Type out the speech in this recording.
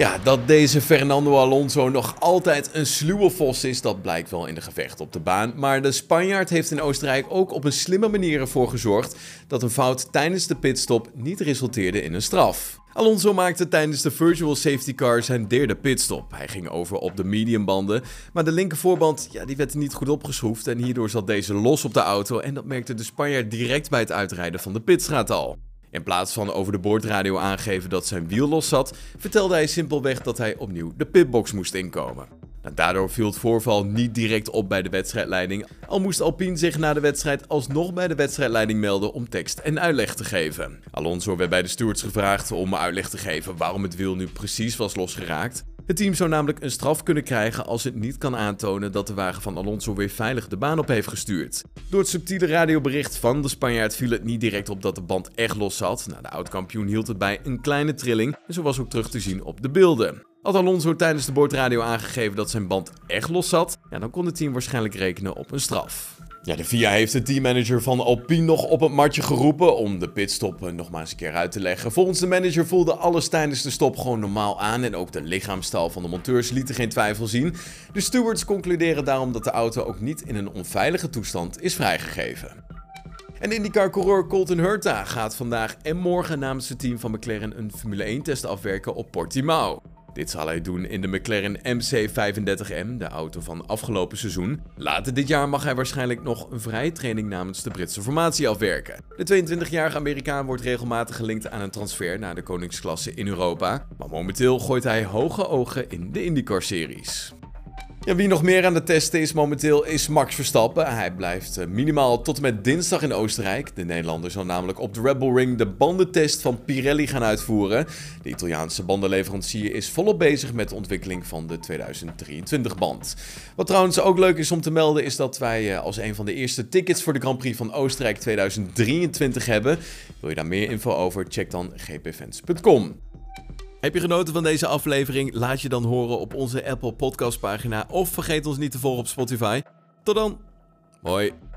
Ja, dat deze Fernando Alonso nog altijd een sluwe vos is, dat blijkt wel in de gevecht op de baan. Maar de Spanjaard heeft in Oostenrijk ook op een slimme manier ervoor gezorgd dat een fout tijdens de pitstop niet resulteerde in een straf. Alonso maakte tijdens de virtual safety car zijn derde pitstop. Hij ging over op de mediumbanden, maar de linker voorband ja, die werd niet goed opgeschroefd en hierdoor zat deze los op de auto en dat merkte de Spanjaard direct bij het uitrijden van de pitstraat al. In plaats van over de boordradio aangeven dat zijn wiel los zat, vertelde hij simpelweg dat hij opnieuw de pitbox moest inkomen. Nou, daardoor viel het voorval niet direct op bij de wedstrijdleiding, al moest Alpine zich na de wedstrijd alsnog bij de wedstrijdleiding melden om tekst en uitleg te geven. Alonso werd bij de stewards gevraagd om uitleg te geven waarom het wiel nu precies was losgeraakt. Het team zou namelijk een straf kunnen krijgen als het niet kan aantonen dat de wagen van Alonso weer veilig de baan op heeft gestuurd. Door het subtiele radiobericht van de Spanjaard viel het niet direct op dat de band echt los zat. Nou, de oud-kampioen hield het bij een kleine trilling en zo was ook terug te zien op de beelden. Had Alonso tijdens de boordradio aangegeven dat zijn band echt los zat, dan kon het team waarschijnlijk rekenen op een straf. Ja, de FIA heeft de teammanager van Alpine nog op het matje geroepen om de pitstop eh, nog maar eens een keer uit te leggen. Volgens de manager voelde alles tijdens de stop gewoon normaal aan en ook de lichaamstaal van de monteurs lieten geen twijfel zien. De stewards concluderen daarom dat de auto ook niet in een onveilige toestand is vrijgegeven. En IndyCar-coureur Colton Hurta gaat vandaag en morgen namens het team van McLaren een Formule 1-test afwerken op Portimao. Dit zal hij doen in de McLaren MC35M, de auto van afgelopen seizoen. Later dit jaar mag hij waarschijnlijk nog een vrije training namens de Britse formatie afwerken. De 22-jarige Amerikaan wordt regelmatig gelinkt aan een transfer naar de koningsklasse in Europa, maar momenteel gooit hij hoge ogen in de IndyCar-series. Wie nog meer aan de testen is momenteel is Max Verstappen. Hij blijft eh, minimaal tot en met dinsdag in Oostenrijk. De Nederlander zal namelijk op de Red Bull Ring de bandentest van Pirelli gaan uitvoeren. De Italiaanse bandenleverancier is volop bezig met de ontwikkeling van de 2023 band. Wat trouwens ook leuk is om te melden is dat wij eh, als een van de eerste tickets voor de Grand Prix van Oostenrijk 2023 hebben. Wil je daar meer info over? Check dan gpfans.com. Heb je genoten van deze aflevering? Laat je dan horen op onze Apple Podcast pagina of vergeet ons niet te volgen op Spotify. Tot dan. Hoi.